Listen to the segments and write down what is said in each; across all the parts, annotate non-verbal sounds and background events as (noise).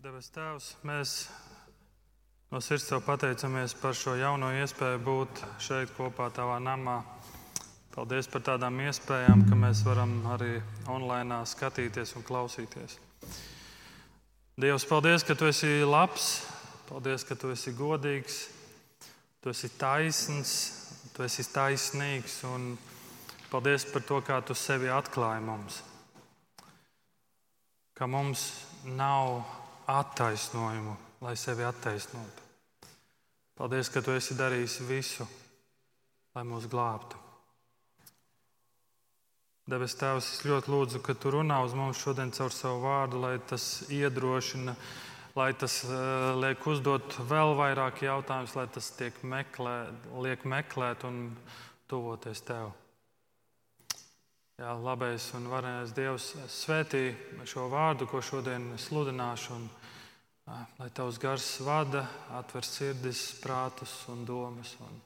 Debes Tēvs, mēs no sirds tev pateicamies par šo jauno iespēju būt šeit kopā Tavā namā. Paldies par tādām iespējām, ka mēs varam arī online skatīties un klausīties. Dievs, paldies, ka Tu esi labs, paldies, ka Tu esi godīgs, Tu esi taisns, Tu esi taisnīgs un paldies par to, kā Tu sevi atklāji mums. Ka mums nav attaisnojumu, lai sevi attaisnotu. Paldies, ka Tu esi darījis visu, lai mūs glābtu. Debes Tēvs, es ļoti lūdzu, ka Tu runā uz mums šodien caur savu vārdu, lai tas iedrošina, lai tas uh, liek uzdot vēl vairāk jautājumus, lai tas tiek meklē, liek meklēt un tuvoties Tev. Jā, labais un varenais Dievs svētī šo vārdu, ko šodien sludināšu, un lai Tavs gars vada, atver sirdis, prātus un domas un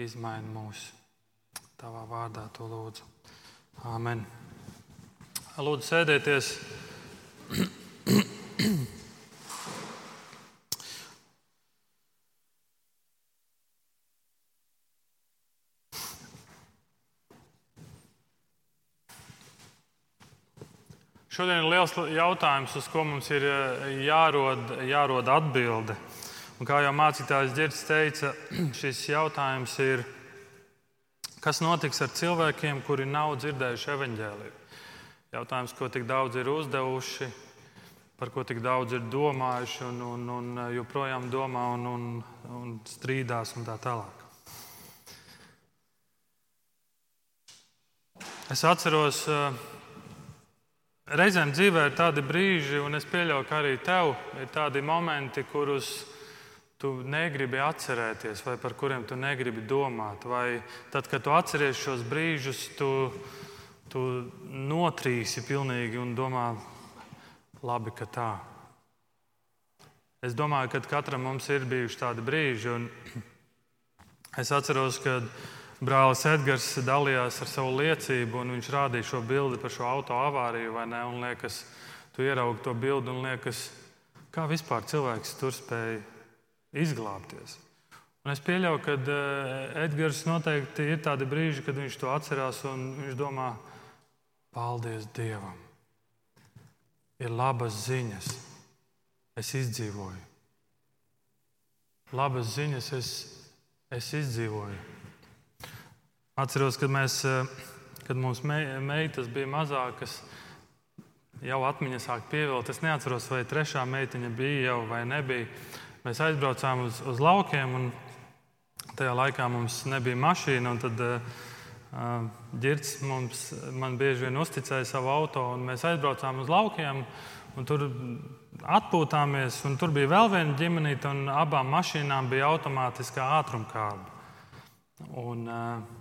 izmaina mūs. Tavā vārdā to lūdzu. Āmen. Lūdzu, sēdieties. (clears throat) Šodien ir liels jautājums, uz ko mums ir jārod, jārod atbilde. Un kā jau mācītājs Girts teica, (clears throat) šis jautājums ir, kas notiks ar cilvēkiem, kuri nav dzirdējuši evaņģēliju? Jautājums, ko tik daudz ir uzdevuši, par ko tik daudz ir domājuši un, un, un joprojām domā un, un, un strīdās un tā tālāk. Es atceros, reizēm dzīvē ir tādi brīži, un es pieļauju, ka arī tev ir tādi momenti, kurus tu negribi atcerēties, vai par kuriem tu negribi domāt. Vai tad, kad tu atceries šos brīžus, tu, tu notrīsi pilnīgi un domā, labi, ka tā. Es domāju, ka katram mums ir bijuši tādi brīži. (clears throat) Es atceros, kad brālis Edgars dalījās ar savu liecību, un viņš rādīja šo bildi par šo auto avāriju. Un liekas, tu ieraugi to bildi un liekas, kā vispār cilvēks tur spēja izglābties. Un es pieļauju, ka Edgars noteikti ir tādi brīži, kad viņš to atcerās un viņš domā, paldies Dievam. Ir labas ziņas, es izdzīvoju. Labas ziņas, es, es izdzīvoju. Atceros, kad, mēs, kad mums meitas bija mazākas, jau atmiņā sāk pievilkt. Es neatceros, vai trešā meitiņa bija jau vai nebija. Mēs aizbraucām uz, uz laukiem, un tajā laikā mums nebija mašīna. Tad uh, ģirts mums bieži vien uzticēja savu auto, un mēs aizbraucām uz laukiem. Tur atpūtāmies, un tur bija vēl viena ģimenīte, un abām mašīnām bija automātiskā ātrumkāba. Un, uh,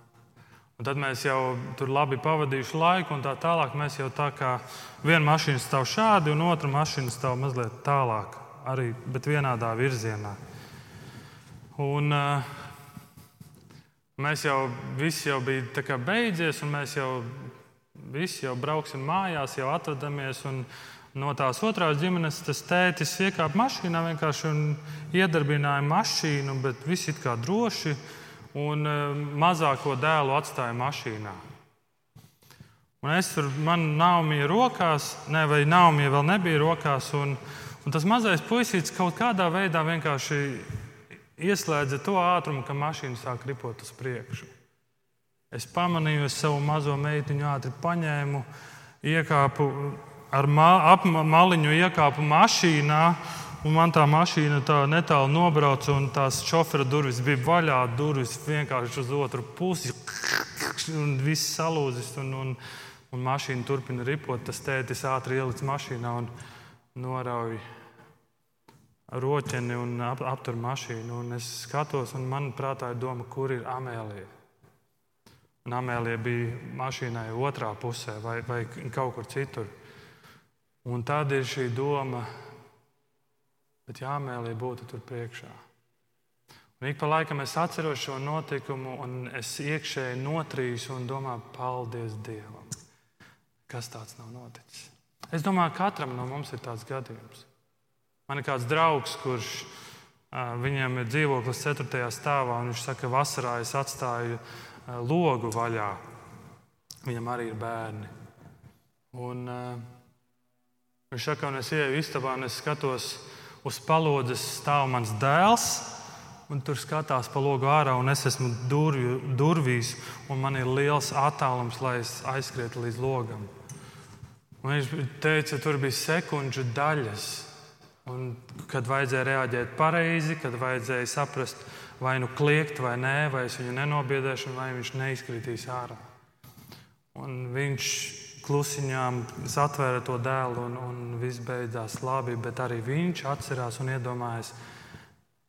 un tad mēs jau tur labi pavadījuši laiku, un tā tālāk mēs jau tā kā viena mašīna stāv šādi, un otra mašīna stāv mazliet tālāk arī, vienādā virzienā. Un, uh, mēs jau visi jau bija beidzies, un mēs jau visi jau brauksim mājās, jau atvadamies. No tās otrās ģimenes tas tētis iekāpa mašīnā vienkārši un iedarbināja mašīnu, bet viss it kā droši, un uh, mazāko dēlu atstāja mašīnā. Un es tur, man nav mīja rokās, ne, vai nav mīja vēl nebija rokās. Un, Un tas mazais puisītis kaut kādā veidā vienkārši ieslēdza to ātrumu, ka mašīna sāk ripot uz priekšu. Es pamanīju, es savu mazo meitiņu ātri paņēmu, iekāpu ar ma ap maliņu, iekāpu mašīnā. Un man tā mašīna tā netālu nobrauca, un tās šofera durvis bija vaļā. Durvis vienkārši uz otru pusi, un viss salūzis. Un, un, un mašīna turpina ripot. Tas tētis ātri ielicis mašīnā un norauj roķeni un ap, aptur mašīnu. Un es skatos, un man prātā ir doma, kur ir Amēlija. Un Amēlija bija mašīnai otrā pusē vai, vai kaut kur citur. Un tad ir šī doma, bet jā, Amēlija būtu tur priekšā. Un ik pa laikam es atceros šo notikumu, un es iekšēji notrīsu un domāju, paldies Dievam, kas tāds nav noticis. Es domāju, ka katram no mums ir tāds gadījums. Man ir kāds draugs, kurš viņam ir dzīvoklis 4. stāvā, un viņš saka, ka vasarā es atstāju logu vaļā. Viņam arī ir bērni. Un, viņš saka, un es ieju istabā, un es skatos uz palodzes stāv mans dēls. Un tur skatās pa logu ārā, un es esmu durvju, durvīs, un man ir liels attālums, lai es aizskrietu līdz logam. Un viņš teica, tur bija sekundžu daļas, un, kad vajadzēja reaģēt pareizi, kad vajadzēja saprast, vai nu kliegt vai nē, vai es viņu nenobiedēšu, vai viņš neizkritīs ārā. Un viņš klusiņām atvēra to dēlu, un, un viss beidzās labi, bet arī viņš atcerās un iedomājās,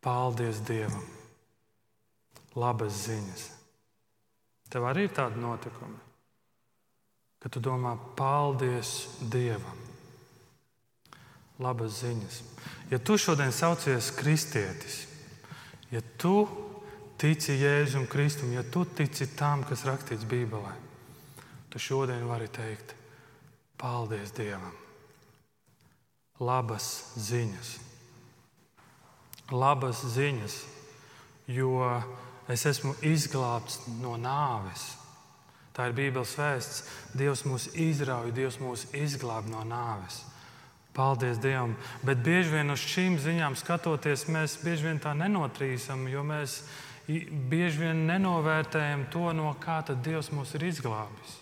paldies Dievam! Labas ziņas! Tev arī ir tādi notikumi, kad tu domā, paldies Dievam! Labas ziņas! Ja tu šodien saucies kristietis, ja tu tici Jēzum Kristum, ja tu tici tam, kas rakstīts Bībelē, tu šodien vari teikt, paldies Dievam! Labas ziņas! Labas ziņas, jo es esmu izglābts no nāves. Tā ir Bībeles vēsts. Dievs mūs izrauj, Dievs mūs izglāb no nāves. Paldies Dievam! Bet bieži vien uz šīm ziņām skatoties, mēs bieži vien tā nenotrīsam, jo mēs bieži vien nenovērtējam to, no kā Dievs mūs ir izglābis.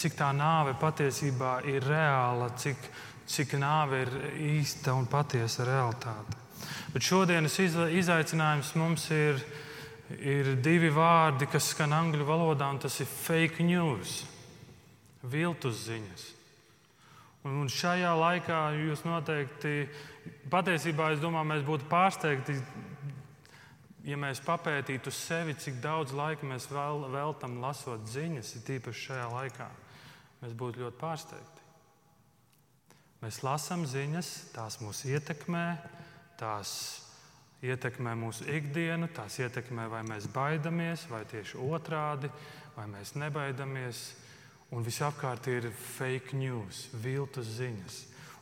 Cik tā nāve patiesībā ir reāla, cik, cik nāve ir īsta un patiesa realitāte. Bet šodienas izaicinājums mums ir, ir divi vārdi, kas skan angļu valodā, un tas ir fake news, viltus ziņas. Un šajā laikā jūs noteikti, patiesībā, es domāju, mēs būtu pārsteigti, ja mēs papētītu sevi, cik daudz laika mēs vēl, veltam lasot ziņas, ir tīpaši šajā laikā. Mēs būtu ļoti pārsteigti. Mēs lasām ziņas, tās mūs ietekmē, tās ietekmē mūsu ikdienu, tās ietekmē, vai mēs baidamies, vai tieši otrādi, vai mēs nebaidamies. Un visapkārt ir fake news, viltus ziņas.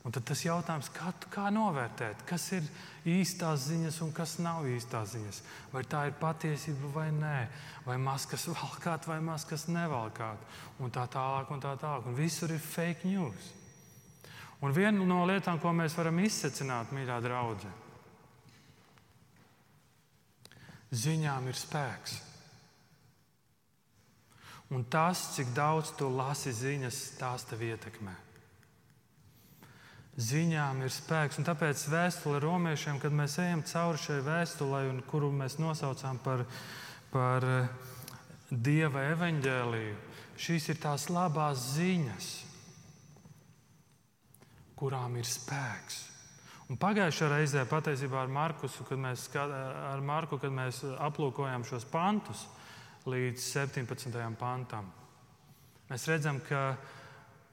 Un tad tas jautājums, kā, kā novērtēt, kas ir īstās ziņas un kas nav īstās ziņas. Vai tā ir patiesība vai nē, vai maskas valkāt vai maskas nevalkāt, un tā tālāk. Un tā tālāk. Un visur ir fake news. Un viena no lietām, ko mēs varam izsecināt, mīļā draudzene, Ziņām ir spēks. Un tas, cik daudz tu lasi ziņas, tās tev ietekmē. Ziņām ir spēks, un tāpēc vēstule romiešiem, kad mēs ejam cauri šai vēstulē, kuru mēs nosaucām par, par eh, Dieva evaņģēliju, šīs ir tās labās ziņas, kurām ir spēks. Un pagājušajā reizē, patiesībā ar, Markusu, kad mēs, ar Marku, kad mēs aplūkojām šos pantus līdz 17. pantam, mēs redzam, ka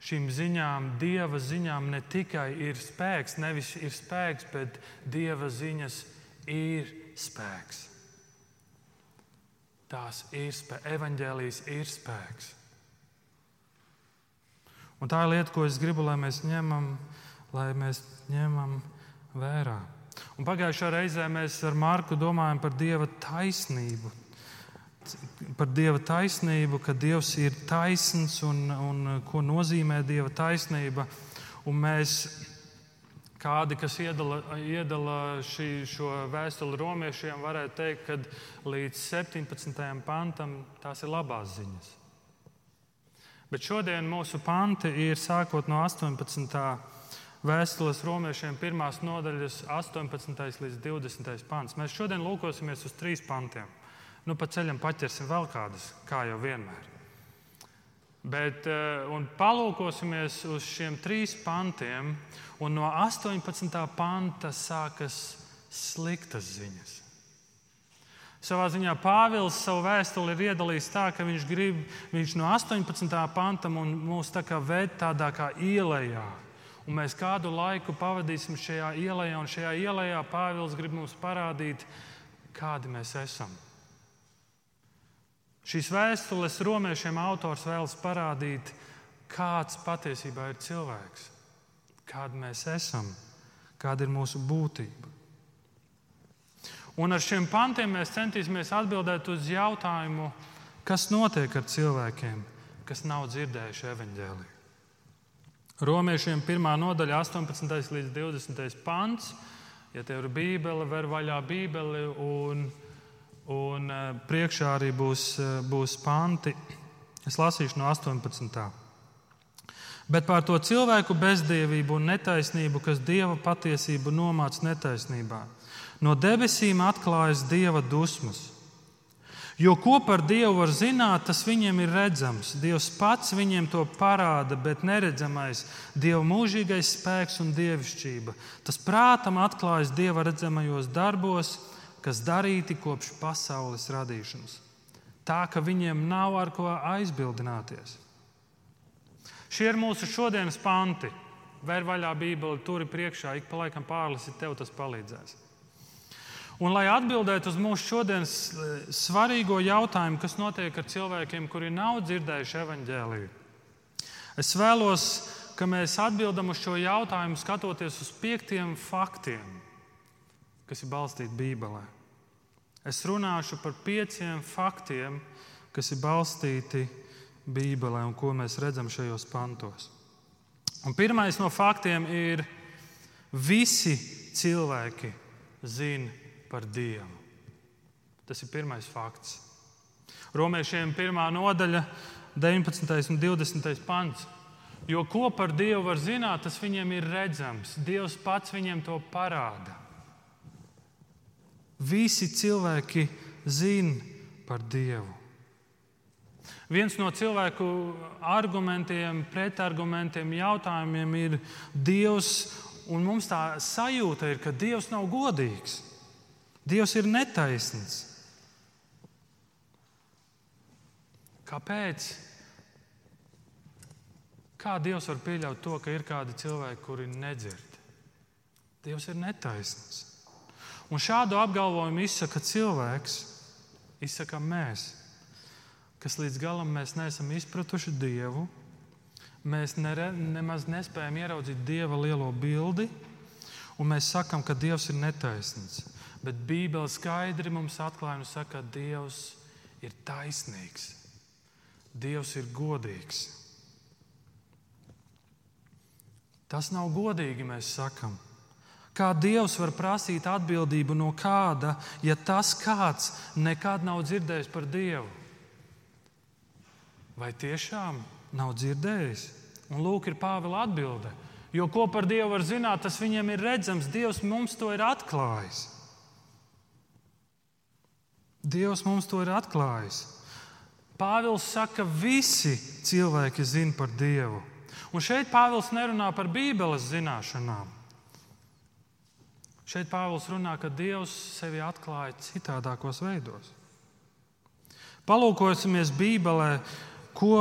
šīm ziņām, dieva ziņām, ne tikai ir spēks, nevis ir spēks, bet dieva ziņas ir spēks. Tās ir spēks, evaņģēlijas ir spēks. Un tā ir lieta, ko es gribu, lai mēs ņemam, lai mēs ņemam vērā. Un pagājušā reizē mēs ar Marku domājam par Dieva taisnību. Par Dieva taisnību, ka Dievs ir taisns un, un ko nozīmē Dieva taisnība. Un mēs, kādi, kas iedala, iedala šī, šo vēstuli romiešiem, varētu teikt, ka līdz 17. pantam tās ir labās ziņas. Bet šodien mūsu panti ir sākot no 18. Vēstules romiešiem, pirmās nodaļas, 18. līdz 20. pants. Mēs šodien lūkosimies uz trīs pantiem. Nu, pa ceļam paķersim vēl kādas, kā jau vienmēr. Bet, eh, un palūkosimies uz šiem trīs pantiem, un no 18. panta sākas sliktas ziņas. Savā ziņā Pāvils savu vēstuli ir iedalījis tā, ka viņš grib, viņš no 18. panta mūs tā kā ved tādā kā ielējā Un mēs kādu laiku pavadīsim šajā ielā, un šajā ielā Pāvils grib mums parādīt, kādi mēs esam. Šīs vēstules romiešiem autors vēlas parādīt, kāds patiesībā ir cilvēks, kādi mēs esam, kāda ir mūsu būtība. Un ar šiem pantiem mēs centīsimies atbildēt uz jautājumu, kas notiek ar cilvēkiem, kas nav dzirdējuši evaņģēliju. Romiešiem 1. nodaļa, 18. līdz 20. pants. Ja tev ir bībele, ver vaļā bībeli, un, un e, priekšā arī būs, e, būs panti. Es lasīšu no 18. Bet par to cilvēku bezdievību un netaisnību, kas dieva patiesību nomāca netaisnībā, no debesīm atklājas dieva dusmas Jo ko par Dievu var zināt, tas viņiem ir redzams. Dievs pats viņiem to parāda, bet neredzamais Dieva mūžīgais spēks un dievišķība. Tas prātam atklājas Dieva redzamajos darbos, kas darīti kopš pasaules radīšanas. Tā ka viņiem nav ar ko aizbildināties. Šie ir mūsu šodienas panti. Vēr vaļā Bībeli, turi priekšā, ik pa laikam pārlasi, tev tas palīdzēs. Un, lai atbildētu uz mūsu šodienas eh, svarīgo jautājumu, kas notiek ar cilvēkiem, kuri nav dzirdējuši evaņģēliju, es vēlos, ka mēs atbildam uz šo jautājumu skatoties uz piektiem faktiem, kas ir balstīti Bībelē. Es runāšu par pieciem faktiem, kas ir balstīti Bībelē un ko mēs redzam šajos pantos. Un pirmais no faktiem ir, visi cilvēki zina par Dievu. Tas ir pirmais fakts. Romiešiem pirmā nodaļa, 19. un 20. pants. Jo ko par Dievu var zināt, tas viņiem ir redzams. Dievs pats viņiem to parāda. Visi cilvēki zina par Dievu. Viens no cilvēku argumentiem, pretargumentiem, jautājumiem ir Dievs, un mums tā sajūta ir, ka Dievs nav godīgs. Dievs ir netaisns. Kāpēc? Kā Dievs var pieļaut to, ka ir kādi cilvēki, kuri nedzird? Dievs ir netaisns. Un šādu apgalvojumu izsaka cilvēks, izsakām mēs, kas līdz galam neesam izpratuši Dievu. Mēs nere, nemaz nespējam ieraudzīt Dieva lielo bildi, un mēs sakām, ka Dievs ir netaisns. Bet Bībele skaidri mums atklāja un saka, ka Dievs ir taisnīgs, Dievs ir godīgs. Tas nav godīgi, mēs sakām. Kā Dievs var prasīt atbildību no kāda, ja tas kāds nekad nav dzirdējis par Dievu? Vai tiešām nav dzirdējis? Un lūk, ir Pāvila atbilde. Jo ko par Dievu var zināt, tas viņiem ir redzams. Dievs mums to ir atklājis. Dievs mums to ir atklājis. Pāvils saka, ka visi cilvēki zina par Dievu. Un šeit Pāvils nerunā par Bībeles zināšanām. Šeit Pāvils runā, ka Dievs sevi atklāja citādākos veidos. Palūkosimies Bībelē, ko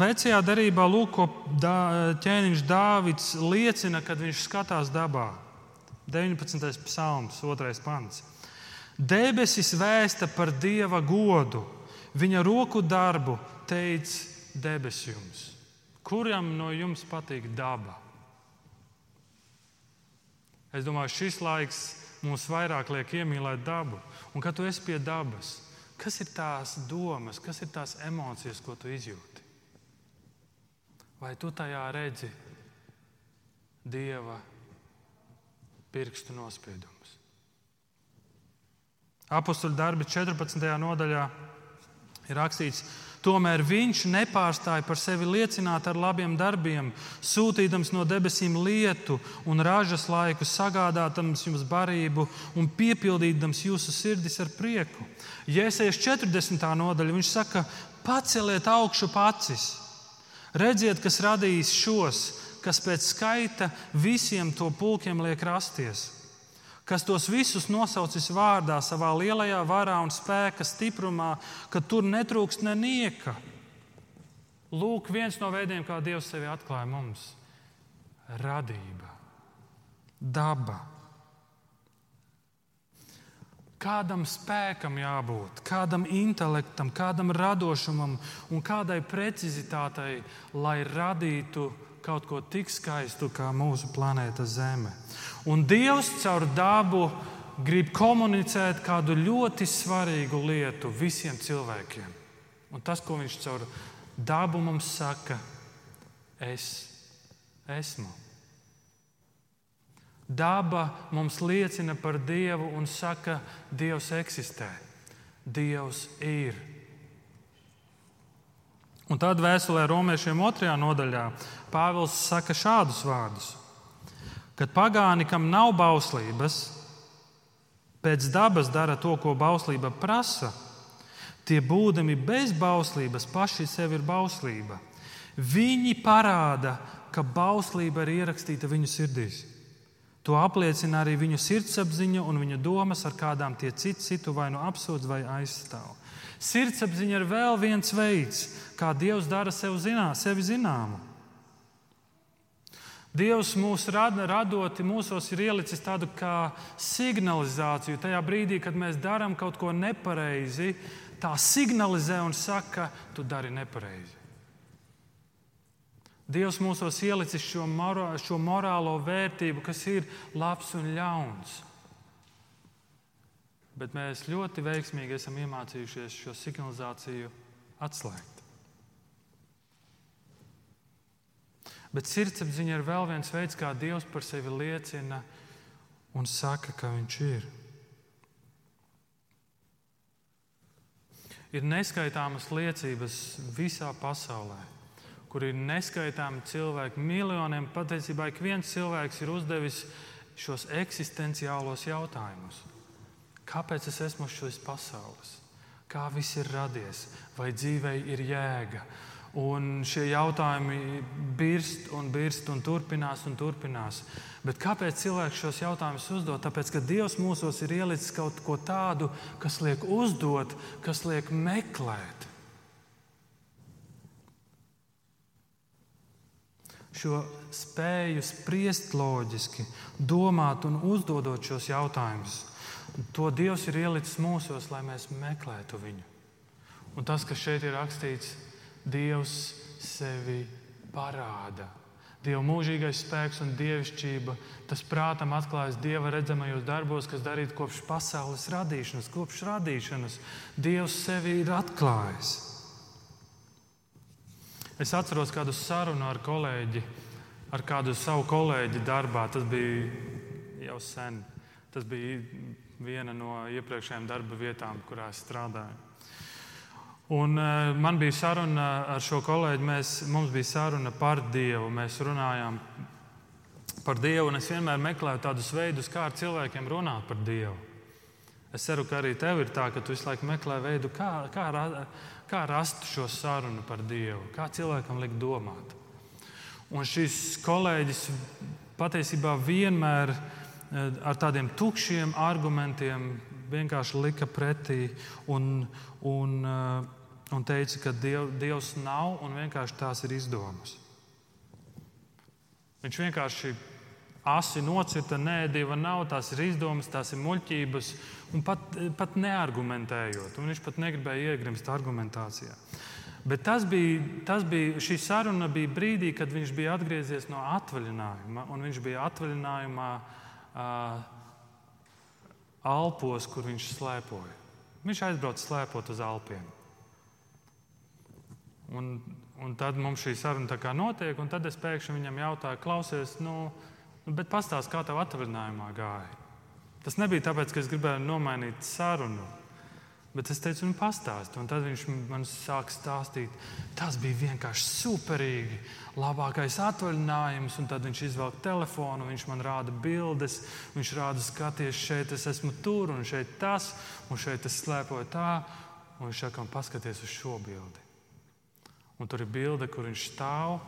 vecajā darbā lūk, ko dā, ķēniņš Dāvids liecina, kad viņš skatās dabā. 19. psalms, 2. pants. Debesis vēsta par dieva godu, viņa roku darbu teica debesis jums. Kuram no jums patīk daba? Es domāju, šis laiks mums vairāk liek iemīlēt dabu. Un kad tu esi pie dabas, kas ir tās domas, kas ir tās emocijas, ko tu izjūti? Vai tu tajā redzi dieva pirkstu nospiedumus? Apostļu darbi 14. nodaļā ir rakstīts, tomēr viņš nepārstāja par sevi liecināt ar labiem darbiem, sūtīdams no debesīm lietu un ražas laiku, sagādātams jums barību un piepildīdams jūsu sirdis ar prieku. Jēzus 40. nodaļa viņš saka, paceliet augšu acis, redziet, kas radījis šos, kas pēc skaita visiem to pulkiem liek rasties kas tos visus nosaucis vārdā savā lielajā varā un spēka stiprumā, ka tur netrūkst nenieka. Lūk, viens no veidiem, kā Dievs sevi atklāja mums - radība, daba. Kādam spēkam jābūt, kādam intelektam, kādam radošumam un kādai precizitātei, lai radītu kaut ko tik skaistu kā mūsu planēta Zeme. Un Dievs caur dabu grib komunicēt kādu ļoti svarīgu lietu visiem cilvēkiem. Un tas, ko Viņš caur dabu mums saka, es esmu. Daba mums liecina par Dievu un saka, Dievs eksistē, Dievs ir. Un tad vēstulē romiešiem otrajā nodaļā Pāvils saka šādus vārdus: Kad pagāni, kam nav bauslības, pēc dabas dara to, ko bauslība prasa, tie būdami bez bauslības paši sev ir bauslība. Viņi parāda, ka bauslība ir ierakstīta viņu sirdīs. To apliecina arī viņu sirdsapziņa un viņa domas, ar kādām tie citi citu vai nu apsūdz vai aizstāv. Sirdsapziņa ir vēl viens veids, kā Dievs dara sev zinā, sevi zināmu. Dievs mūs rada, radot, mūsos ir ielicis tādu kā signalizāciju. Tajā brīdī, kad mēs darām kaut ko nepareizi, tā signalizē un saka, tu dari nepareizi. Dievs mūsos ielicis šo, morā, šo morālo vērtību, kas ir labs un ļauns. Bet mēs ļoti veiksmīgi esam iemācījušies šo signalizāciju atslēgt. Bet sirdsapziņa ir vēl viens veids, kā Dievs par sevi liecina un saka, ka Viņš ir. Ir neskaitāmas liecības visā pasaulē kur ir neskaitāmi cilvēki, miljoniem. Patiesībā ik viens cilvēks ir uzdevis šos eksistenciālos jautājumus. Kāpēc es esmu šīs pasaules? Kā viss ir radies? Vai dzīvei ir jēga? Un šie jautājumi birst un birst un turpinās un turpinās. Bet kāpēc cilvēks šos jautājumus uzdod? Tāpēc, ka Dievs mūsos ir ielicis kaut ko tādu, kas liek uzdot, kas liek meklēt. šo spēju spriest loģiski, domāt un uzdodot šos jautājumus. To Dievs ir ielicis mūsos, lai mēs meklētu viņu. Un tas, kas šeit ir rakstīts, Dievs sevi parāda. Dieva mūžīgais spēks un dievišķība, tas prātam atklājas Dieva redzamajos darbos, kas darīti kopš pasaules radīšanas. Kopš radīšanas Dievs sevi ir atklājis. Es atceros kādu sarunu ar kolēģi, ar kādu savu kolēģi darbā. Tas bija jau sen. Tas bija viena no iepriekšējām darba vietām, kurā es strādāju. Un, uh, man bija saruna ar šo kolēģi. Mēs, mums bija saruna par Dievu. Mēs runājām par Dievu, un es vienmēr meklēju tādus veidus, kā ar cilvēkiem runāt par Dievu. Es ceru, ka arī tev ir tā, ka tu visu laiku meklē veidu, kā, kā, kā rast šo sarunu par Dievu, kā cilvēkam likt domāt. Un šis kolēģis patiesībā vienmēr eh, ar tādiem tukšiem argumentiem vienkārši lika pretī un, un, eh, un teica, ka diev, Dievs nav un vienkārši tās ir izdomas. Viņš vienkārši asi nocirta, nē, Dieva nav, tās ir izdomas, tās ir muļķības, un pat, pat neargumentējot. Un viņš pat negribēja iegrimst argumentācijā. Bet tas bija, tas bija, šī saruna bija brīdī, kad viņš bija atgriezies no atvaļinājuma, un viņš bija atvaļinājumā uh, Alpos, kur viņš slēpoja. Viņš aizbrauca slēpot uz Alpiem. Un, un tad mums šī saruna notiek, un tad es pēkšņi viņam jautāju, klausies, nu, Nu, bet pastāsti, kā tev atvaļinājumā gāja. Tas nebija tāpēc, ka es gribēju nomainīt sarunu. Bet es teicu, nu, pastāsti. Un tad viņš man sāka stāstīt, tas bija vienkārši superīgi. Labākais atvaļinājums, un tad viņš izvelk telefonu, viņš man rāda bildes, viņš rāda, skaties, šeit es esmu tur, un šeit tas, un šeit es slēpoju tā. Un viņš saka, paskaties uz šo bildi. Un tur ir bilde, kur viņš stāv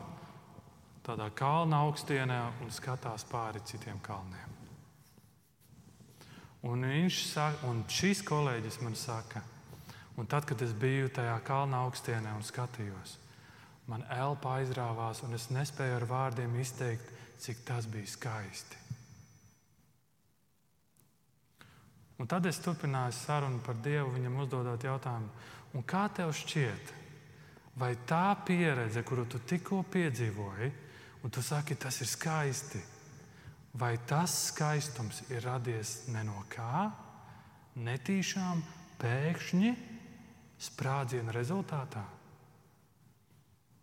tādā kalna augstienē un skatās pāri citiem kalniem. Un, saka, un šis kolēģis man saka, un tad, kad es biju tajā kalna augstienē un skatījos, man elpa aizrāvās, un es nespēju ar vārdiem izteikt, cik tas bija skaisti. Un tad es turpināju sarunu par Dievu, viņam uzdodot jautājumu, kā tev šķiet, vai tā pieredze, kuru tu tikko piedzīvoji, un tu saki, tas ir skaisti. Vai tas skaistums ir radies ne no kā, netīšām, pēkšņi, sprādziena rezultātā?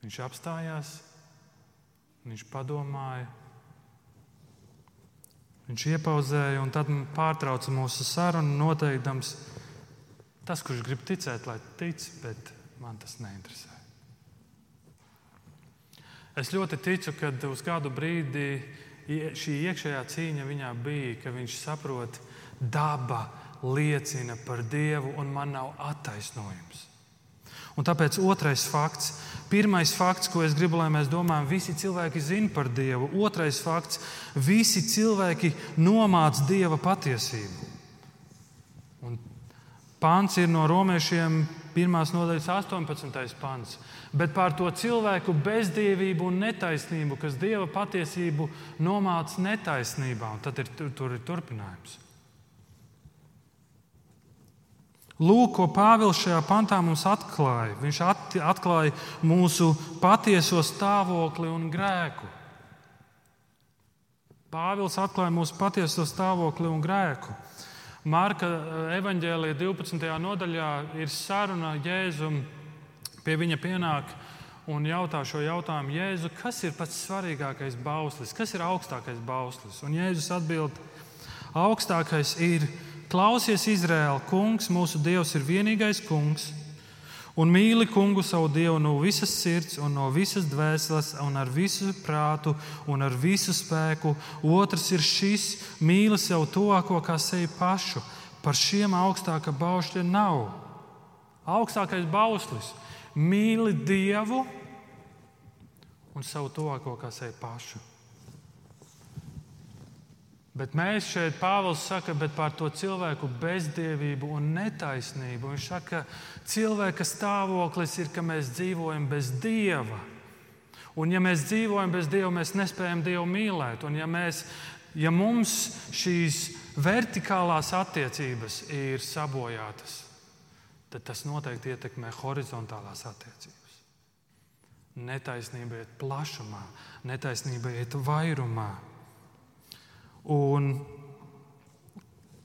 Viņš apstājās, viņš padomāja, viņš iepauzēja un tad pārtrauca mūsu sarunu, noteikdams, tas, kurš grib ticēt, lai tic, bet man tas neinteresē. Es ļoti ticu, ka uz kādu brīdi šī iekšējā cīņa viņā bija, ka viņš saprot, daba liecina par Dievu, un man nav attaisnojums. Un tāpēc otrais fakts, pirmais fakts, ko es gribu, lai mēs domājam, visi cilvēki zina par Dievu. Otrais fakts, visi cilvēki nomāca Dieva patiesību. Un pāns ir no romiešiem pirmās nodaļas 18. pants. Bet par to cilvēku bezdievību un netaisnību, kas dieva patiesību nomāca netaisnībā, un tad ir, tur, ir turpinājums. Lūk, ko Pāvils šajā pantā mums atklāja. Viņš atklāja mūsu patieso stāvokli un grēku. Pāvils atklāja mūsu patieso stāvokli un grēku. Marka eh, evanģēlīja 12. nodaļā ir saruna Jēzum, pie viņa pienāk un jautā šo jautājumu Jēzu, kas ir pats svarīgākais bauslis, kas ir augstākais bauslis? Un Jēzus atbild, augstākais ir klausies Izraēla kungs, mūsu Dievs ir vienīgais kungs un mīli kungu savu dievu no visas sirds, un no visas dvēseles, un ar visu prātu un ar visu spēku. Otrs ir šis mīli sev tuvāko kā sevi pašu. Par šiem augstāka baušļa nav. Augstākais bauslis - mīli Dievu un savu tuvāko kā sevi pašu. Bet mēs šeit, Pāvils saka, par to cilvēku bezdievību un netaisnību. Viņš saka, ka cilvēka stāvoklis ir, ka mēs dzīvojam bez dieva. Un, ja mēs dzīvojam bez dieva, mēs nespējam dievu mīlēt. Un, ja, mēs, ja mums šīs vertikālās attiecības ir sabojātas, tad tas noteikti ietekmē horizontālās attiecības. Netaisnība iet plašumā, netaisnība iet vairumā. Un,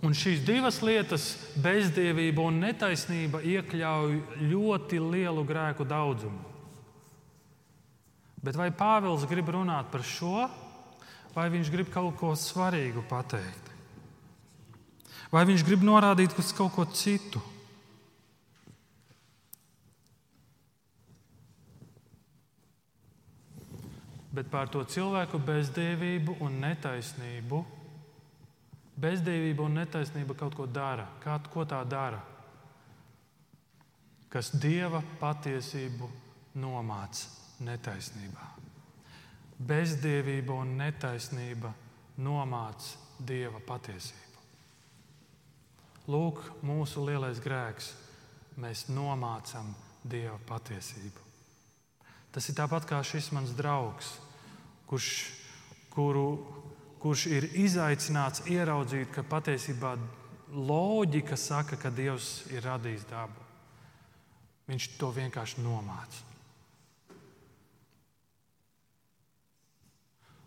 un šīs divas lietas, bezdievība un netaisnība, iekļauj ļoti lielu grēku daudzumu. Bet vai Pāvils grib runāt par šo, vai viņš grib kaut ko svarīgu pateikt? Vai viņš grib norādīt uz kaut ko citu? Bet par to cilvēku bezdievību un netaisnību. Bezdievība un netaisnība kaut ko dara. Kā, ko tā dara? Kas dieva patiesību nomāca netaisnībā. Bezdievība un netaisnība nomāca dieva patiesību. Lūk, mūsu lielais grēks. Mēs nomācam dieva patiesību. Tas ir tāpat kā šis mans draugs, kurš, kuru, kurš ir izaicināts ieraudzīt, ka patiesībā loģika saka, ka Dievs ir radījis dabu. Viņš to vienkārši nomāca.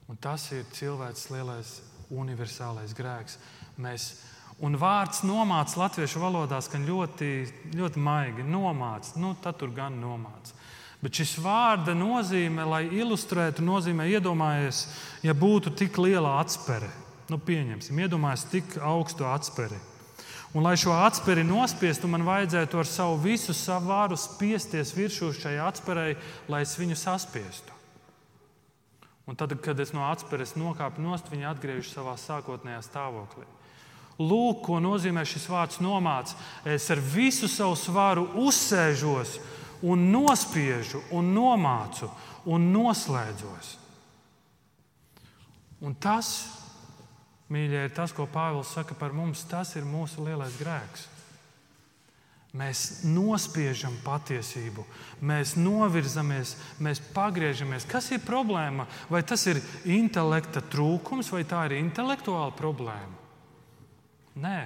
Un tas ir cilvēks lielais universālais grēks. Mēs, un vārds nomāca latviešu valodā skan ļoti, ļoti maigi. Nomāca, nu, tad tur gan nomāca. Bet šis vārda nozīme, lai ilustrētu, nozīmē iedomājies, ja būtu tik liela atspere. Nu, pieņemsim, iedomājieties tik augstu atsperi. Un, lai šo atsperi nospiestu, man vajadzētu ar savu visu savu varu spiesties virsū šai atspērei, lai es viņu saspiestu. Un tad, kad es no atspēres nokāpu nost, viņa atgriežas savā sākotnējā stāvoklī. Lūk, ko nozīmē šis vārds nomāts. Es ar visu savu svaru uzsēžos un nospiežu, un nomācu, un noslēdzos. Un tas, mīļie, ir tas, ko Pāvils saka par mums. Tas ir mūsu lielais grēks. Mēs nospiežam patiesību, mēs novirzamies, mēs pagriežamies. Kas ir problēma? Vai tas ir intelekta trūkums, vai tā ir intelektuāla problēma? Nē,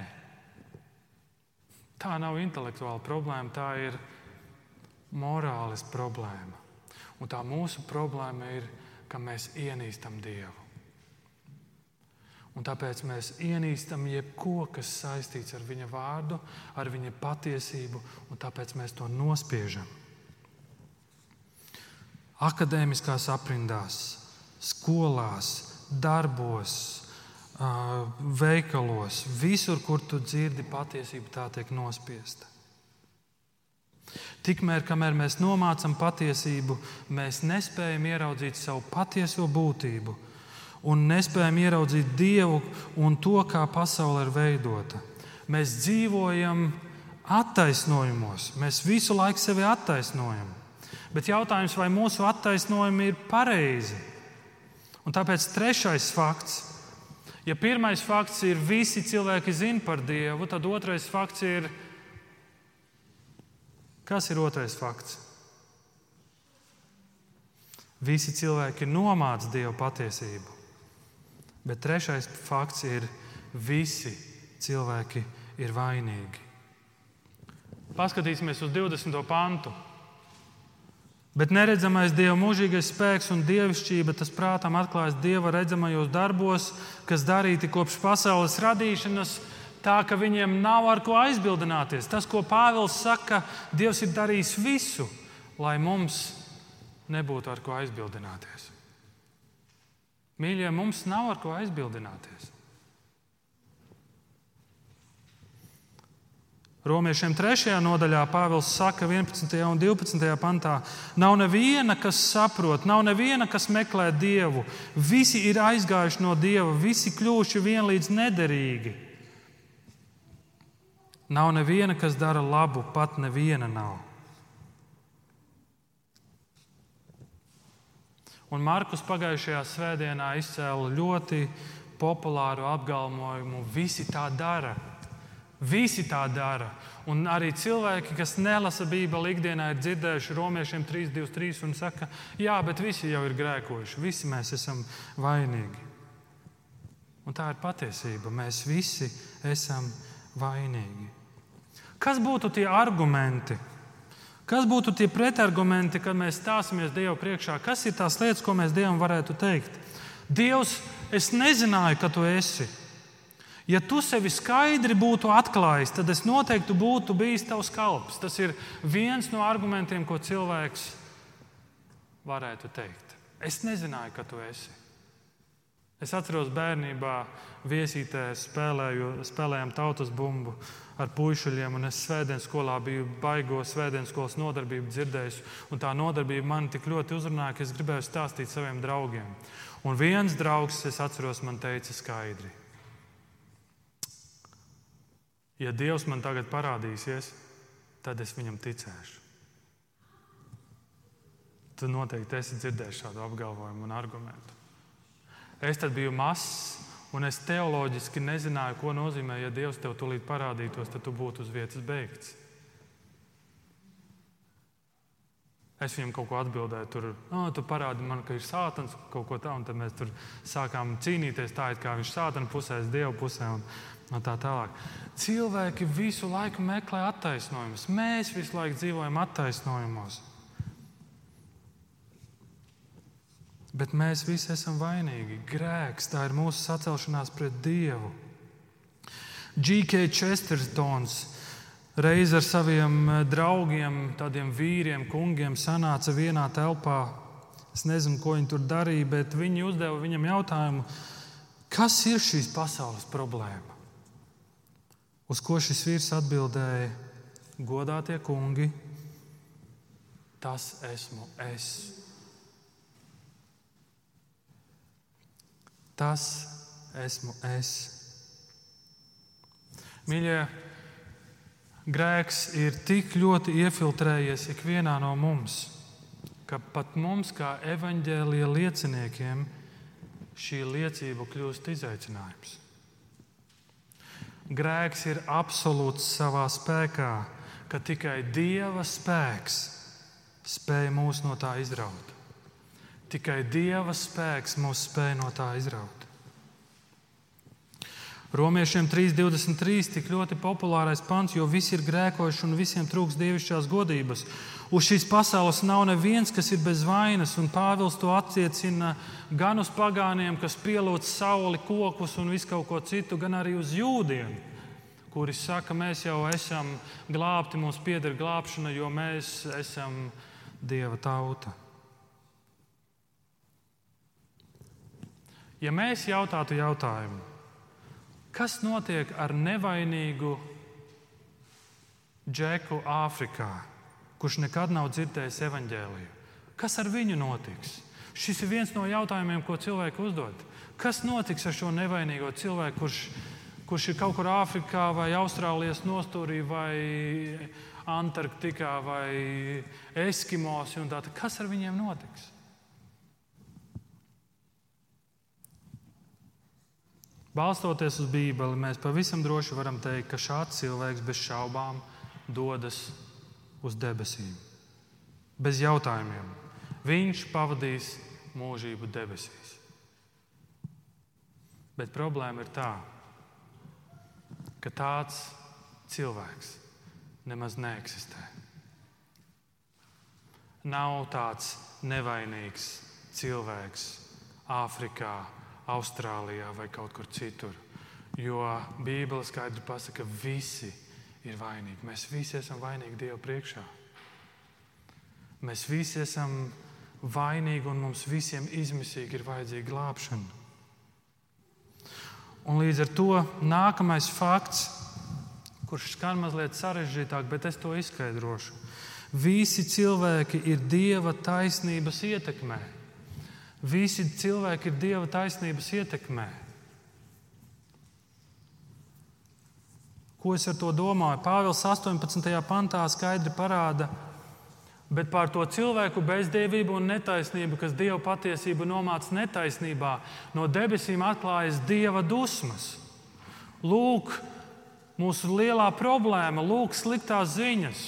tā nav intelektuāla problēma. Tā ir morāles problēma. Un tā mūsu problēma ir, ka mēs ienīstam Dievu. Un tāpēc mēs ienīstam jebko, kas saistīts ar viņa vārdu, ar viņa patiesību, un tāpēc mēs to nospiežam. Akadēmiskās aprindās, skolās, darbos, veikalos, visur, kur tu dzirdi patiesību, tā tiek nospiesta. Tikmēr, kamēr mēs nomācam patiesību, mēs nespējam ieraudzīt savu patieso būtību un nespējam ieraudzīt Dievu un to, kā pasaule ir veidota. Mēs dzīvojam attaisnojumos, mēs visu laiku sevi attaisnojam. Bet jautājums, vai mūsu attaisnojumi ir pareizi? Un tāpēc trešais fakts, ja pirmais fakts ir visi cilvēki zina par Dievu, tad otrais fakts ir, kas ir otrais fakts? Visi cilvēki nomāca Dievu patiesību. Bet trešais fakts ir, visi cilvēki ir vainīgi. Paskatīsimies uz 20. pantu. Bet neredzamais Dieva mūžīgais spēks un dievišķība, tas prātam atklājas Dieva redzamajos darbos, kas darīti kopš pasaules radīšanas, tā ka viņiem nav ar ko aizbildināties. Tas, ko Pāvils saka, Dievs ir darījis visu, lai mums nebūtu ar ko aizbildināties. Mīļie, mums nav ar ko aizbildināties. Romiešiem 3. nodaļā Pāvils saka, 11. un 12. pantā, nav neviena, kas saprot, nav neviena, kas meklē dievu. Visi ir aizgājuši no dieva, visi kļuvuši vienlīdz nederīgi. Nav neviena, kas dara labu, pat neviena nav. Un Markus pagājušajā svētdienā izcēla ļoti populāru apgalvojumu: visi tā dara. Visi tā dara. Un arī cilvēki, kas nelasa Bībeli ikdienā, ir dzirdējuši romiešiem 3,23 un saka, jā, bet visi jau ir grēkojuši, visi mēs esam vainīgi. Un tā ir patiesība. Mēs visi esam vainīgi. Kas būtu tie argumenti, Kas būtu tie pretargumenti, kad mēs stāsimies Dievu priekšā? Kas ir tās lietas, ko mēs Dievam varētu teikt? Dievs, es nezināju, ka tu esi. Ja tu sevi skaidri būtu atklājis, tad es noteikti būtu bijis tavs kalps. Tas ir viens no argumentiem, ko cilvēks varētu teikt. Es nezināju, ka tu esi. Es atceros bērnībā viesītē spēlēju, spēlējām tautas bumbu ar puišiem, un es svētdienas skolā biju baigo svētdienas skolas nodarbību dzirdējis. Tā nodarbība man tik ļoti uzrunāja, ka es gribēju stāstīt saviem draugiem. Un viens draugs, es atceros, man teica skaidri: Ja Dievs man tagad parādīsies, tad es viņam ticēšu. Tu noteikti esi dzirdējis šādu apgalvojumu un argumentu. Es tad biju mazs Un es teoloģiski nezināju, ko nozīmē, ja Dievs tev tūlīt parādītos, tad tu būtu uz vietas beigts. Es viņam kaut ko atbildēju, tur, oh, tu parādi man, ka ir sātans kaut ko tādu, un tad mēs tur sākām cīnīties tā, it kā viņš ir sātana pusē, es dievu pusē. Un, un tā tālāk. Cilvēki visu laiku meklē attaisnojumus. Mēs visu laiku dzīvojam attaisnojumos. Bet mēs visi esam vainīgi. Grēks, tā ir mūsu sacelšanās pret Dievu. G.K. Chestertons reiz ar saviem eh, draugiem, tādiem vīriem, kungiem, sanāca vienā telpā. Es nezinu, ko viņi tur darīja, bet viņi uzdeva viņam jautājumu, kas ir šīs pasaules problēma? Uz ko šis vīrs atbildēja: Godātie kungi, tas esmu es. Tas esmu es. Mīļie, grēks ir tik ļoti iefiltrējies ikvienā no mums, ka pat mums, kā evaņģēlīja lieciniekiem, šī liecība kļūst izaicinājums. Grēks ir absolūts savā spēkā, ka tikai Dieva spēks spēj mūs no tā izraut. Tikai Dieva spēks mūs spēj no tā izraut. Romiešiem 3.23 tik ļoti populārais pants, jo visi ir grēkojuši un visiem trūks dievišķās godības. Uz šīs pasaules nav neviens, kas ir bez vainas, un Pāvils to attiecina gan uz pagāniem, kas pielūdz sauli, kokus un visu kaut ko citu, gan arī uz jūdiem, kuri saka, mēs jau esam glābti, mums pieder glābšana, jo mēs esam Dieva tauta. Ja mēs jautātu jautājumu, kas notiek ar nevainīgu džeku Āfrikā, kurš nekad nav dzirdējis evaņģēliju, kas ar viņu notiks? Šis ir viens no jautājumiem, ko cilvēki uzdod. Kas notiks ar šo nevainīgo cilvēku, kurš, kurš ir kaut kur Āfrikā, vai Austrālijas nostūrī, vai Antarktikā, vai Eskimos? Kas ar viņiem notiks? Balstoties uz Bībeli, mēs pavisam droši varam teikt, ka šāds cilvēks bez šaubām dodas uz debesīm. Bez jautājumiem. Viņš pavadīs mūžību debesīs. Bet problēma ir tā, ka tāds cilvēks nemaz neeksistē. Nav tāds nevainīgs cilvēks Āfrikā, Austrālijā vai kaut kur citur. Jo Bībele skaidri pasaka, ka visi ir vainīgi. Mēs visi esam vainīgi Dieva priekšā. Mēs visi esam vainīgi un mums visiem izmisīgi ir vajadzīga glābšana. Un līdz ar to nākamais fakts, kurš skan mazliet sarežģītāk, bet es to izskaidrošu. Visi cilvēki ir Dieva taisnības ietekmē. Visi cilvēki ir Dieva taisnības ietekmē. Ko es ar to domāju? Pāvils 18. pantā skaidri parāda, bet par to cilvēku bezdievību un netaisnību, kas Dieva patiesību nomāca netaisnībā, no debesīm atklājas Dieva dusmas. Lūk, mūsu lielā problēma, lūk, sliktās ziņas.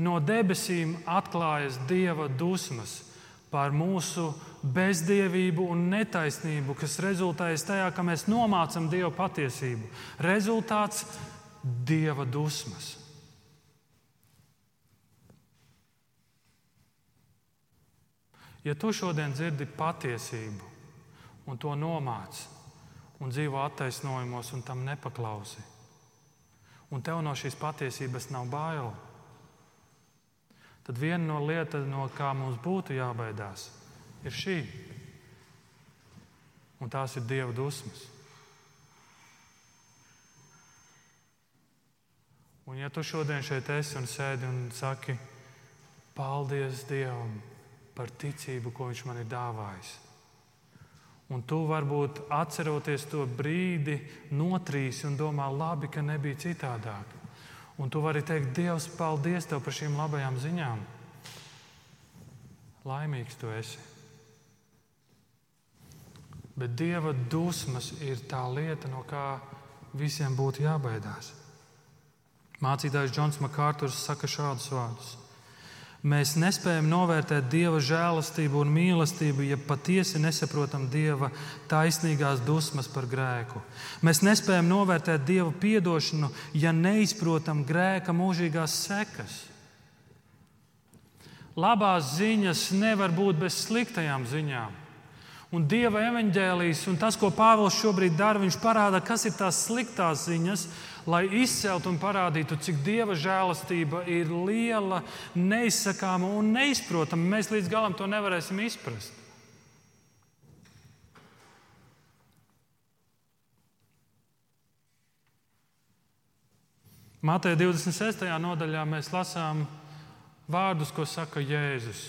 No debesīm atklājas Dieva dusmas pār mūsu bezdievību un netaisnību, kas rezultējas tajā, ka mēs nomācam Dieva patiesību. Rezultāts - Dieva dusmas. Ja tu šodien dzirdi patiesību un to nomāc un dzīvo attaisnojumos un tam nepaklausi, un tev no šīs patiesības nav bail, tad viena no lietām, no kā mums būtu jābaidās, ir šī. Un tās ir Dieva dusmas. Un ja tu šodien šeit esi un sēdi un saki, paldies Dievam par ticību, ko Viņš man ir dāvājis. Un tu varbūt atceroties to brīdi, notrīsi un domā, labi, ka nebija citādāk. Un tu vari teikt, Dievs, paldies tev par šīm labajām ziņām. Laimīgs tu esi. Bet Dieva dusmas ir tā lieta, no kā visiem būtu jābaidās. Mācītājs Džons Makārturs saka šādus vārdus. Mēs nespējam novērtēt Dieva žēlastību un mīlestību, ja patiesi nesaprotam Dieva taisnīgās dusmas par grēku. Mēs nespējam novērtēt Dieva piedošanu, ja neizprotam grēka mūžīgās sekas. Labās ziņas nevar būt bez sliktajām ziņām. Un Dieva evaņģēlijas un tas, ko Pāvils šobrīd dara, viņš parāda, kas ir tās sliktās ziņas, lai izceltu un parādītu, cik dieva žēlastība ir liela, neizsakāma un neizprotama. Mēs līdz galam to nevarēsim izprast. Mateja 26. nodaļā mēs lasām vārdus, ko saka Jēzus.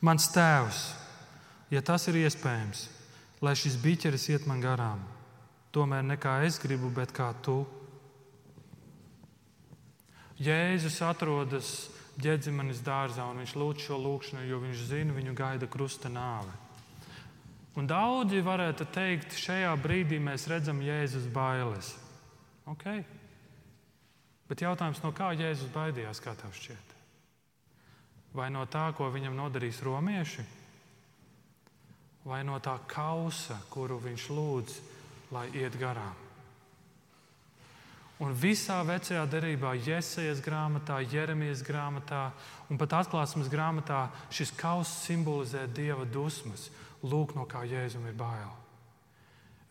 Mans tēvs, ja tas ir iespējams, lai šis biķeris iet man garām Tomēr ne kā es gribu, bet kā tu. Jēzus atrodas ģedzimanis dārzā un viņš lūdz šo lūgšanu, jo viņš zina, viņu gaida krusta nāve. Un daudzi varētu teikt, šajā brīdī mēs redzam Jēzus bailes. Okay. Bet jautājums, no kā Jēzus baidījās, kā tev šķiet? Vai no tā, ko viņam nodarīs romieši? Vai no tā kausa, kuru viņš lūdz lai iet garām. Un visā vecajā derībā, Jēzus grāmatā, Jeremijas grāmatā un pat atklāsmes grāmatā šis kauss simbolizē dieva dusmas. Lūk, no kā Jēzum ir bail.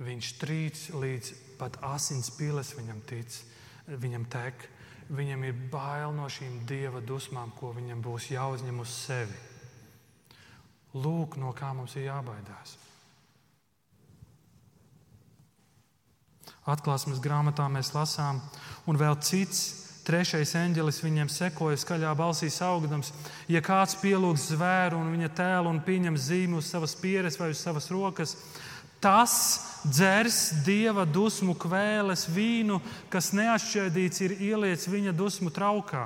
Viņš trīc līdz pat asins piles viņam tic, viņam tek. Viņam ir bail no šīm dieva dusmām, ko viņam būs jāuzņem uz sevi. Lūk, no kā mums ir jābaidās. Atklāsmes grāmatā mēs lasām, un vēl cits, trešais eņģelis viņiem sekoja skaļā balsī augdams. Ja kāds pielūgs zvēru un viņa tēlu un pieņem zīmi uz savas pieres vai uz savas rokas, tas dzers dieva dusmu kvēles vīnu, kas neatšķaidīts ir ieliets viņa dusmu traukā.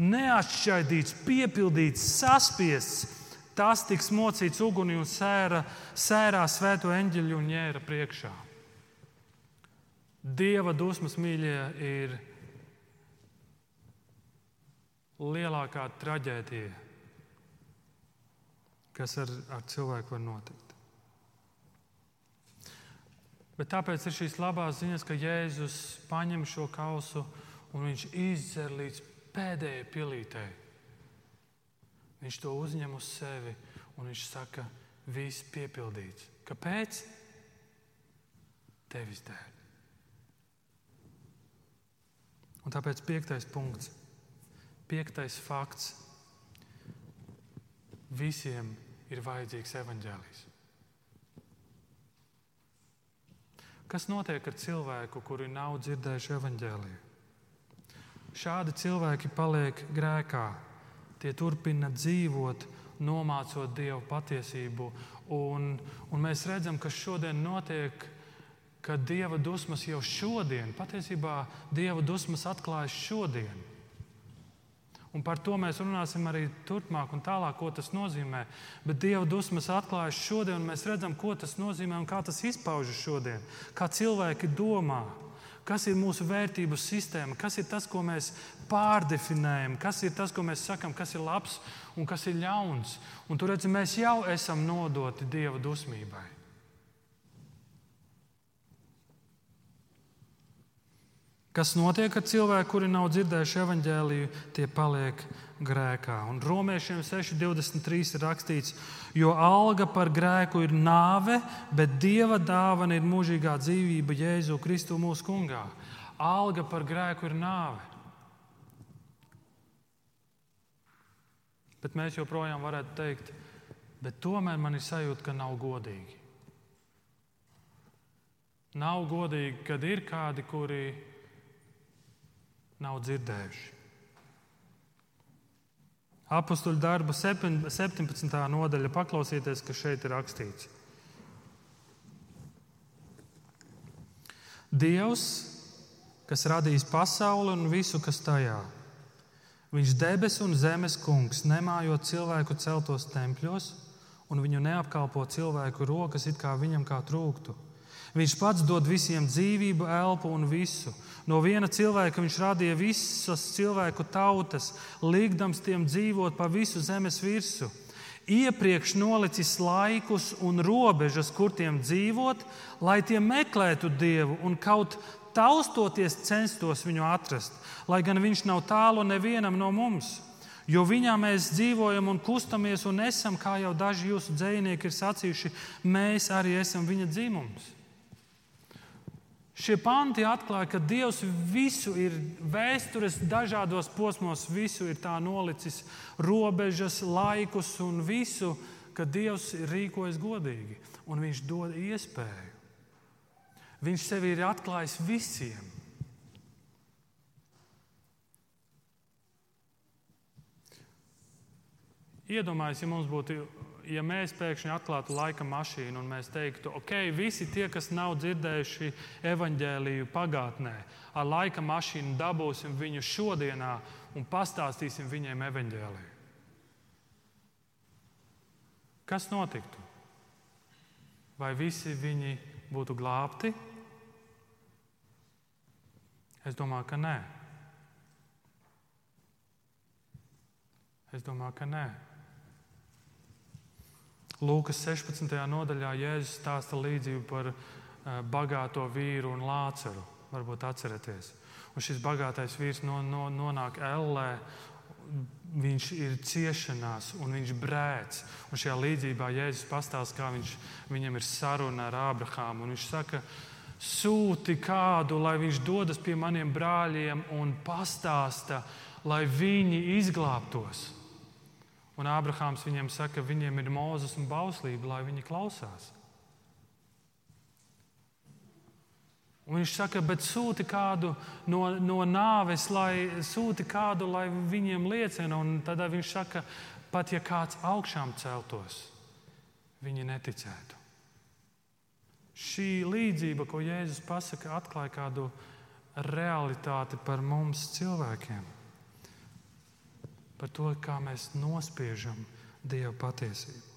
Neatšķaidīts, piepildīts, saspiests. Tas tiks mocīts ugunī un sēra, sērā svēto eņģeļu un ņēra priekšā. Dieva dusmas mīļie ir lielākā traģēdija, kas ar, ar cilvēku var notikt. Bet tāpēc ir šīs labās ziņas, ka Jēzus paņem šo kausu un viņš izdzer līdz pēdējai pilītei. Viņš to uzņem uz sevi un viņš saka, viss piepildīts. Kāpēc? Tevis dēļ. Un tāpēc piektais punkts, piektais fakts. Visiem ir vajadzīgs evaņģēlijs. Kas notiek ar cilvēku, kuri nav dzirdējuši evaņģēliju? Šādi cilvēki paliek grēkā. Tie turpina dzīvot, nomācot Dievu patiesību. Un, un mēs redzam, kas šodien notiek ka dieva dusmas jau šodien, patiesībā dieva dusmas atklājas šodien. Un par to mēs runāsim arī turpmāk un tālāk, ko tas nozīmē. Bet Dieva dusmas atklājas šodien, un mēs redzam, ko tas nozīmē un kā tas izpaužas šodien. Kā cilvēki domā, kas ir mūsu vērtību sistēma, kas ir tas, ko mēs pārdefinējam, kas ir tas, ko mēs sakām, kas ir labs un kas ir ļauns. Un tur redzam, mēs jau esam nodoti Dieva dusmībai. Kas notiek ar cilvēkiem, kuri nav dzirdējuši evaņģēliju, tie paliek grēkā. Un romiešiem 6,23 ir rakstīts, jo alga par grēku ir nāve, bet dieva dāvana ir mūžīgā dzīvība Jēzu Kristu mūsu kungā. Alga par grēku ir nāve. Bet mēs joprojām varētu teikt, bet tomēr man ir sajūta, ka nav godīgi. Nav godīgi, kad ir kādi, kuri nav dzirdējuši. Apostļu darba 17. nodaļa paklausieties, kas šeit ir rakstīts. Dievs, kas radījis pasauli un visu, kas tajā ir. Viņš debesu un zemes kungs, nemājot cilvēku celtos tempļos, un viņu neapkalpo cilvēku rokas, it kā viņam kā trūktu. Viņš pats dod visiem dzīvību, elpu un visu. No viena cilvēka viņš radīja visas cilvēku tautas, likdams tiem dzīvot pa visu zemes virsmu. Iepriekš nolicis laikus un robežas, kur tiem dzīvot, lai tie meklētu Dievu un kaut taustoties censtos viņu atrast, lai gan viņš nav tālu nevienam no mums. Jo viņā mēs dzīvojam un kustamies un esam, kā jau daži jūsu dzinieki ir sacījuši, mēs arī esam viņa dzimums. Šie panti atklāja, ka Dievs visu ir vēstures dažādos posmos, visu ir tā nolicis, robežas, laikus un visu, ka Dievs rīkojas godīgi un Viņš dod iespēju. Viņš sevi ir atklājis visiem. Iedomājieties, ja mums būtu ja mēs pēkšņi atklātu laika mašīnu un mēs teiktu, ok, visi tie, kas nav dzirdējuši evaņģēlīju pagātnē, ar laika mašīnu dabūsim viņu šodienā un pastāstīsim viņiem evaņģēlīju. Kas notiktu? Vai visi viņi būtu glābti? Es domāju, ka nē. Es domāju, ka nē. Lūkas 16. nodaļā Jēzus stāsta līdzību par eh, bagāto vīru un lāceru. varbūt atceraties. Un šis bagātais vīrs no, no, nonāk ellē. Viņš ir ciešanās, un viņš brēc. Un šajā līdzībā Jēzus pastāsta, kā viņš, viņam ir saruna ar Ābrahāmu. Viņš saka, sūti kādu, lai viņš dodas pie maniem brāļiem un pastāsta, lai viņi izglābtos. Un Ābrahāms viņiem saka, ka viņiem ir mūzes un bauslība, lai viņi klausās. Un viņš saka, bet sūti kādu no, no nāves, lai sūti kādu, lai viņiem liecina. Un tad viņš saka, pat ja kāds augšām celtos, viņi neticētu. Šī līdzība, ko Jēzus pasaka, atklāja kādu realitāti par mums cilvēkiem. Par to, kā mēs nospiežam Dieva patiesību.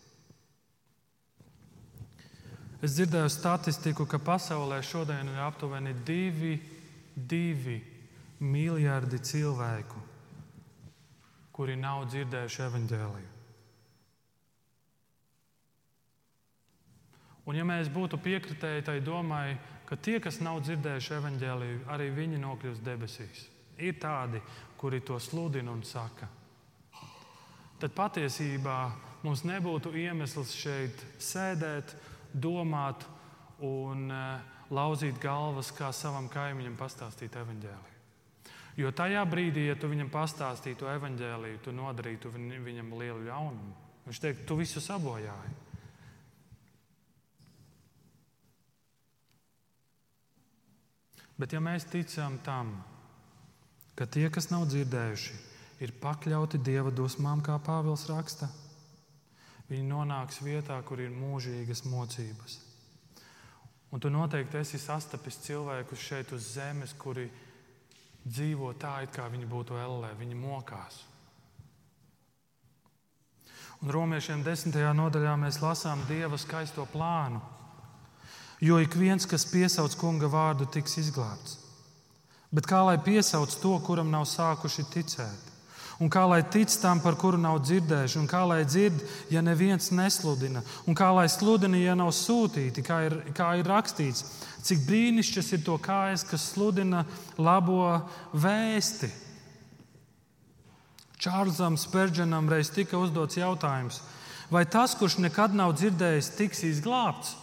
Es dzirdēju statistiku, ka pasaulē šodien ir aptuveni 2 miljardi cilvēku, kuri nav dzirdējuši evaņģēliju. Un, ja mēs būtu piekritēji tai domai, ka tie, kas nav dzirdējuši evaņģēliju, arī viņi nokļūs debesīs, ir tādi, kuri to sludina un saka, tad patiesībā mums nebūtu iemesls šeit sēdēt domāt un eh, lauzīt galvas, kā savam kaimiņam pastāstīt evaņģēliju. Jo tajā brīdī, ja tu viņam pastāstītu evaņģēliju, tu nodarītu viņam lielu ļaunumu. Viņš teikt, tu visu sabojāji. Bet ja mēs ticam tam, ka tie, kas nav dzirdējuši, ir pakļauti dieva dusmām, kā Pāvils raksta, Viņi nonāks vietā, kur ir mūžīgas mocības. Un tu noteikti esi sastapis cilvēkus šeit uz zemes, kuri dzīvo tā, it kā viņi būtu ellē, viņi mokās. Un romiešiem desmitajā nodaļā mēs lasām Dieva skaisto plānu. Jo ik viens, kas piesauc kunga vārdu, tiks izglābts. Bet kā lai piesauc to, kuram nav sākuši ticēt? Un kā lai tic tam, par kuru nav dzirdējuši, un kā lai dzird, ja neviens nesludina, un kā lai sludina, ja nav sūtīti, kā ir, kā ir rakstīts, cik brīnišķīgs ir to kājas, kas sludina labo vēsti. Čārlzam Spērģenam reiz tika uzdots jautājums, vai tas, kurš nekad nav dzirdējis, tiks izglābts?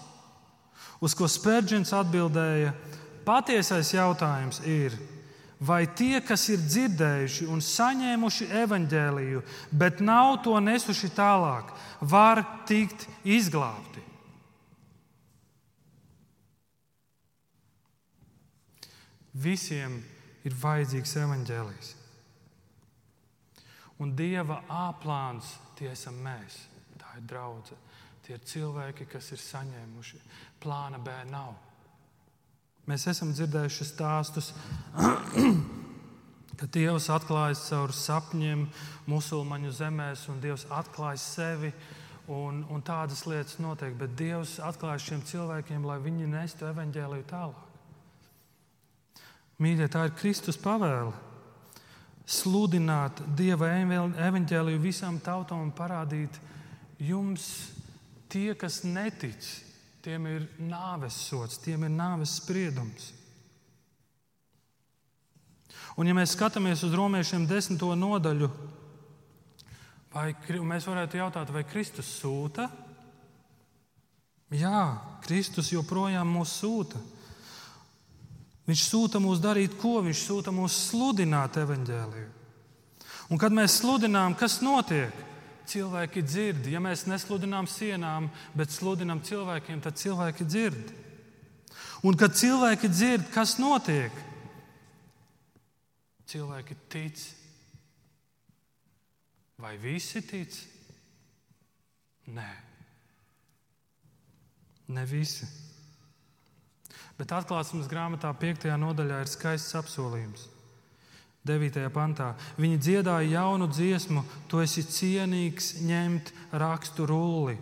Uz ko Spērģens atbildēja, patiesais jautājums ir, vai tie, kas ir dzirdējuši un saņēmuši evaņģēliju, bet nav to nesuši tālāk, var tikt izglābti. Visiem ir vajadzīgs evaņģēlijs. Un Dieva āplāns tie esam mēs. Tā ir draudzene. Tie ir cilvēki, kas ir saņēmuši. Plāna B nav. Mēs esam dzirdējuši stāstus, (clears throat) ka Dievs atklājas caur sapņiem musulmaņu zemēs, un Dievs atklājas sevi. Un, un tādas lietas notiek, bet Dievs atklājas šiem cilvēkiem, lai viņi nestu evaņģēliju tālāk. Mīļie, tā ir Kristus pavēle. Sludināt Dieva evaņģēliju visām tautām un parādīt jums, tie, kas netic, tiem ir nāves sots, tiem ir nāves spriedums. Un, ja mēs skatāmies uz romiešiem desmito nodaļu, vai mēs varētu jautāt, vai Kristus sūta? Jā, Kristus joprojām mūs sūta. Viņš sūta mūs darīt ko? Viņš sūta mūs sludināt evaņģēliju. Un kad mēs sludinām, kas notiek? Cilvēki dzird. Ja mēs nesludinām sienām, bet sludinām cilvēkiem, tad cilvēki dzird. Un kad cilvēki dzird, kas notiek, cilvēki tic. Vai visi tic? Nē, ne visi. Bet atklāsmes grāmatā, 5. nodaļā, ir skaists apsolījums. 9. pantā. Viņi dziedāja jaunu dziesmu, tu esi cienīgs ņemt rakstu rulli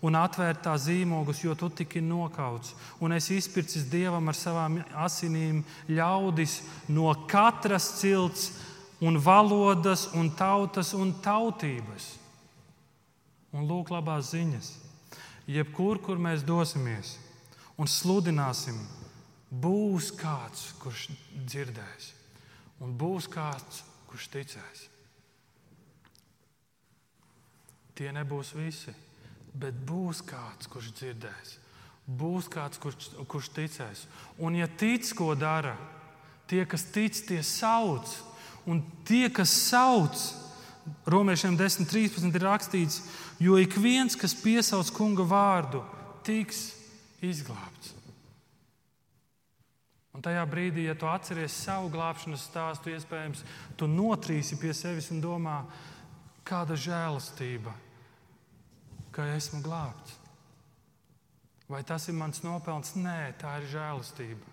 un atvērt tā zīmogus, jo tu tiki nokauts. Un es izpircis dievam ar savām asinīm ļaudis no katras cilts, un valodas, un tautas un tautības. Un lūk, labās ziņas. Jebkur, kur mēs dosimies un sludināsim būs kāds, kurš dzirdēs, un būs kāds, kurš ticēs. Tie nebūs visi, bet būs kāds, kurš dzirdēs. Būs kāds, kurš, kurš ticēs. Un, ja tic, ko dara, tie, kas tic, tie sauc. Un tie, kas sauc, Romiešiem 10.13 ir rakstīts, jo ik viens, kas piesauc kunga vārdu, tiks izglābts. Tajā brīdī, ja tu atceries savu glābšanas stāstu, iespējams, tu notrīsi pie sevis un domā, kāda žēlastība, ka esmu glābts. Vai tas ir mans nopelns? Nē, tā ir žēlastība.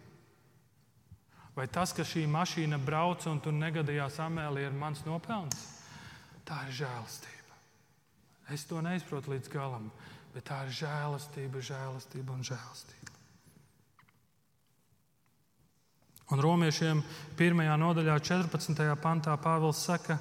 Vai tas, ka šī mašīna brauca un tur negadījās amēlī, ir mans nopelns? Tā ir žēlastība. Es to neizprotu līdz galam, bet tā ir žēlastība, žēlastība un žēlastība. Un romiešiem 1. nodaļā, 14. pantā Pāvils saka,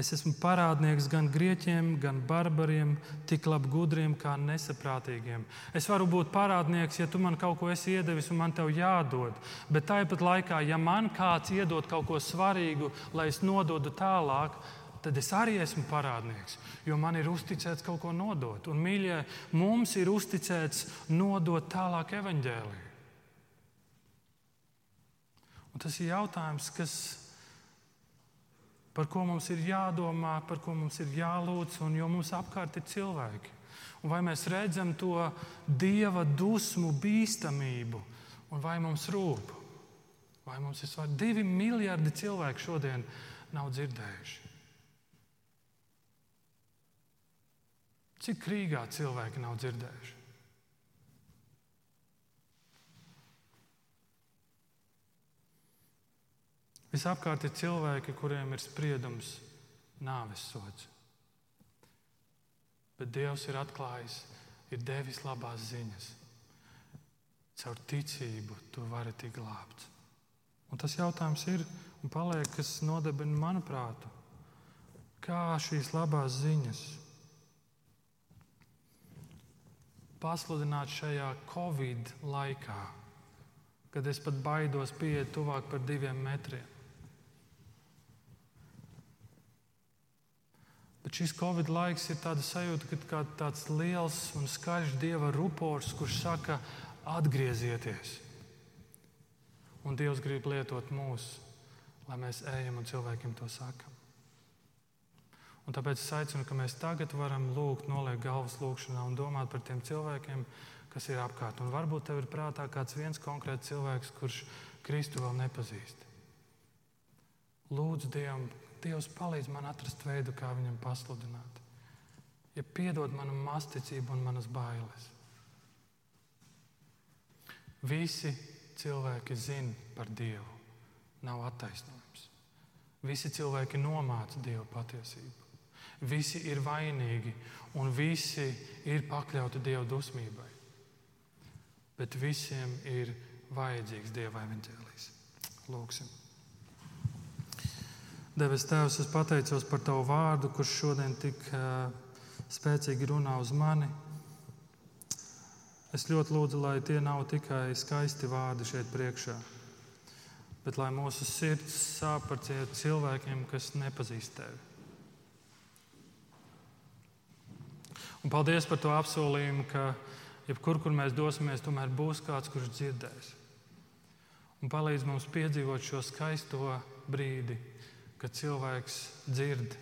es esmu parādnieks gan grieķiem, gan barbariem, tik labi gudriem kā nesaprātīgiem. Es varu būt parādnieks, ja tu man kaut ko esi iedevis un man tev jādod. Bet tāpat laikā, ja man kāds iedod kaut ko svarīgu, lai es nododu tālāk, tad es arī esmu parādnieks, jo man ir uzticēts kaut ko nodot. Un, mīļie, mums ir uzticēts nodot tālāk evaņģēliju. Un tas ir jautājums, kas, par ko mums ir jādomā, par ko mums ir jālūdz, un jo mums apkārt ir cilvēki. Un vai mēs redzam to dieva dusmu, bīstamību, un vai mums rūp? Vai mums ir svarīgi? Divi miljardi cilvēku šodien nav dzirdējuši. Cik Rīgā cilvēki nav dzirdējuši? Visapkārt ir cilvēki, kuriem ir spriedums, nāves sods. Bet Dievs ir atklājis, ir devis labās ziņas. Caur ticību tu vari tikt glābts. Un tas jautājums ir un paliek, kas nodarbina manu prātu. Kā šīs labās ziņas pasludināt šajā Covid laikā, kad es pat baidos pieiet tuvāk par diviem metriem? Bet šis Covid laiks ir tāds sajūta, ka tāds liels un skaļš dieva rupors, kurš saka, atgriezieties. Un Dievs grib lietot mūs, lai mēs ejam un cilvēkiem to sakam. Un tāpēc es aicinu, ka mēs tagad varam lūgt, noliekt galvas lūgšanā un domāt par tiem cilvēkiem, kas ir apkārt. Un varbūt tev ir prātā kāds viens konkrēts cilvēks, kurš Kristu vēl nepazīst. Lūdzu Dievam, Dievs palīdz man atrast veidu, kā viņam pasludināt. Ja piedod manu masticību un manas bailes. Visi cilvēki zina par Dievu. Nav attaisnojums. Visi cilvēki nomāca Dieva patiesību. Visi ir vainīgi un visi ir pakļauti Dieva dusmībai. Bet visiem ir vajadzīgs Dieva evaņģēlijs. Lūksim! Debes Tēvs, es pateicos par Tavu vārdu, kurš šodien tik uh, spēcīgi runā uz mani. Es ļoti lūdzu, lai tie nav tikai skaisti vārdi šeit priekšā, bet lai mūsu sirds sāp par cilvēkiem, kas nepazīst Tevi. Un paldies par to apsolījumu, ka jebkur, kur mēs dosimies, tomēr būs kāds, kurš dzirdēs. Un palīdz mums piedzīvot šo skaisto brīdi, ka cilvēks dzird,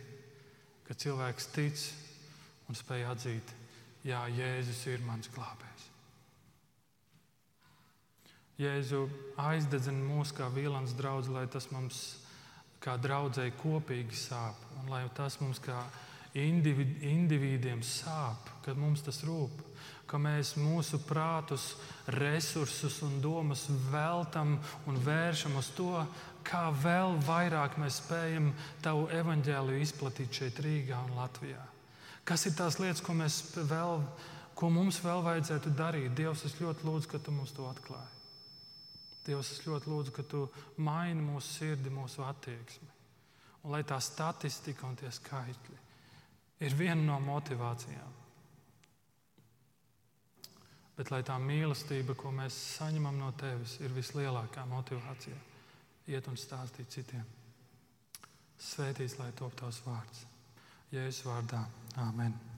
ka cilvēks tic un spēj atzīt, Jā, Jēzus ir mans glābējs. Jēzu aizdedzina mūs kā vīlans draugs, lai tas mums kā draudzēji kopīgi sāp, un lai tas mums kā individ, individiem sāp, kad mums tas rūp, ka mēs mūsu prātus, resursus un domas veltam un vēršam uz to, kā vēl vairāk mēs spējam tavu evaņģēliju izplatīt šeit, Rīgā un Latvijā. Kas ir tās lietas, ko, vēl, ko mums vēl vajadzētu darīt? Dievs, es ļoti lūdzu, ka tu mums to atklāji. Dievs, es ļoti lūdzu, ka tu maini mūsu sirdi, mūsu attieksmi. Un lai tā statistika un tie skaitļi ir viena no motivācijām. bet lai tā mīlestība, ko mēs saņemam no tevis, ir vislielākā motivācija iet un stāstīt citiem. Svētīts, lai top tavs vārds. Jēzus vārdā. Āmen.